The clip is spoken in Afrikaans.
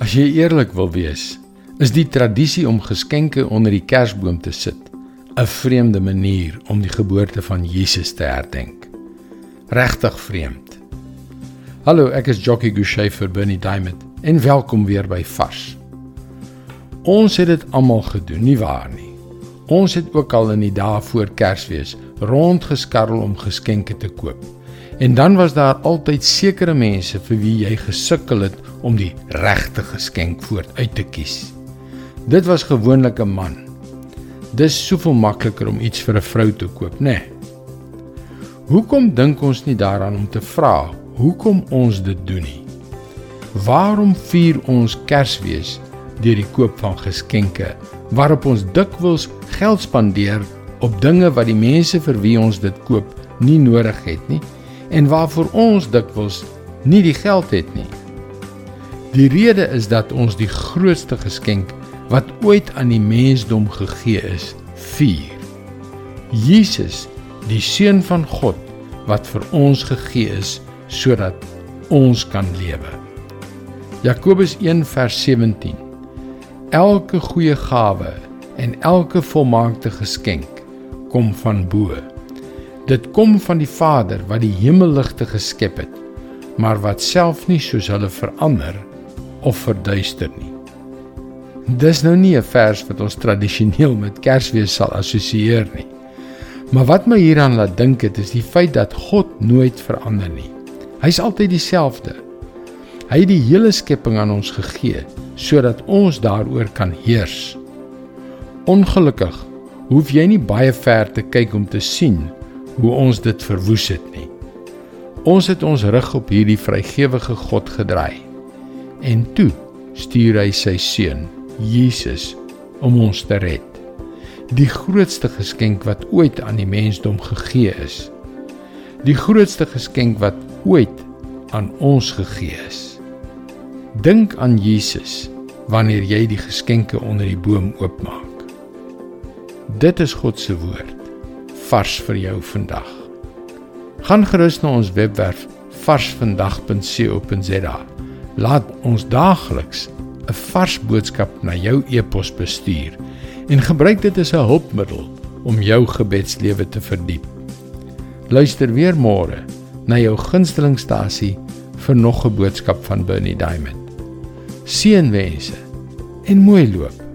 As jy eerlik wil wees, is die tradisie om geskenke onder die kersboom te sit 'n vreemde manier om die geboorte van Jesus te herdenk. Regtig vreemd. Hallo, ek is Jockey Gouchee vir Bernie Diamond en welkom weer by Vars. Ons het dit almal gedoen, nie waar nie? Ons het ook al in die dae voor Kersfees rondgeskarrel om geskenke te koop. En dan was daar altyd sekere mense vir wie jy gesukkel het om die regte geskenk voort uit te kies. Dit was gewoonlik 'n man. Dis soveel makliker om iets vir 'n vrou te koop, né? Nee. Hoekom dink ons nie daaraan om te vra hoekom ons dit doen nie? Waarom vier ons Kersfees deur die koop van geskenke waarop ons dikwels geld spandeer op dinge wat die mense vir wie ons dit koop nie nodig het nie? En waarvoor ons dikwels nie die geld het nie. Die rede is dat ons die grootste geskenk wat ooit aan die mensdom gegee is, vier. Jesus, die seun van God wat vir ons gegee is sodat ons kan lewe. Jakobus 1:17. Elke goeie gawe en elke volmaakte geskenk kom van bo Dit kom van die Vader wat die hemelligte geskep het, maar wat self nie soos hulle verander of verduister nie. Dis nou nie 'n vers wat ons tradisioneel met Kersfees sal assosieer nie. Maar wat my hieraan laat dink het is die feit dat God nooit verander nie. Hy's altyd dieselfde. Hy het die hele skepping aan ons gegee sodat ons daaroor kan heers. Ongelukkig hoef jy nie baie ver te kyk om te sien hoe ons dit verwoes het nie. Ons het ons rug op hierdie vrygewige God gedraai. En toe stuur hy sy seun, Jesus, om ons te red. Die grootste geskenk wat ooit aan die mensdom gegee is. Die grootste geskenk wat ooit aan ons gegee is. Dink aan Jesus wanneer jy die geskenke onder die boom oopmaak. Dit is God se woord vars vir jou vandag. Gaan gerus na ons webwerf varsvandag.co.za. Laat ons daagliks 'n vars boodskap na jou e-pos bestuur en gebruik dit as 'n hulpmiddel om jou gebedslewe te verdiep. Luister weer môre na jou gunstelingstasie vir nog 'n boodskap van Bernie Diamond. Seënwense en mooi loop.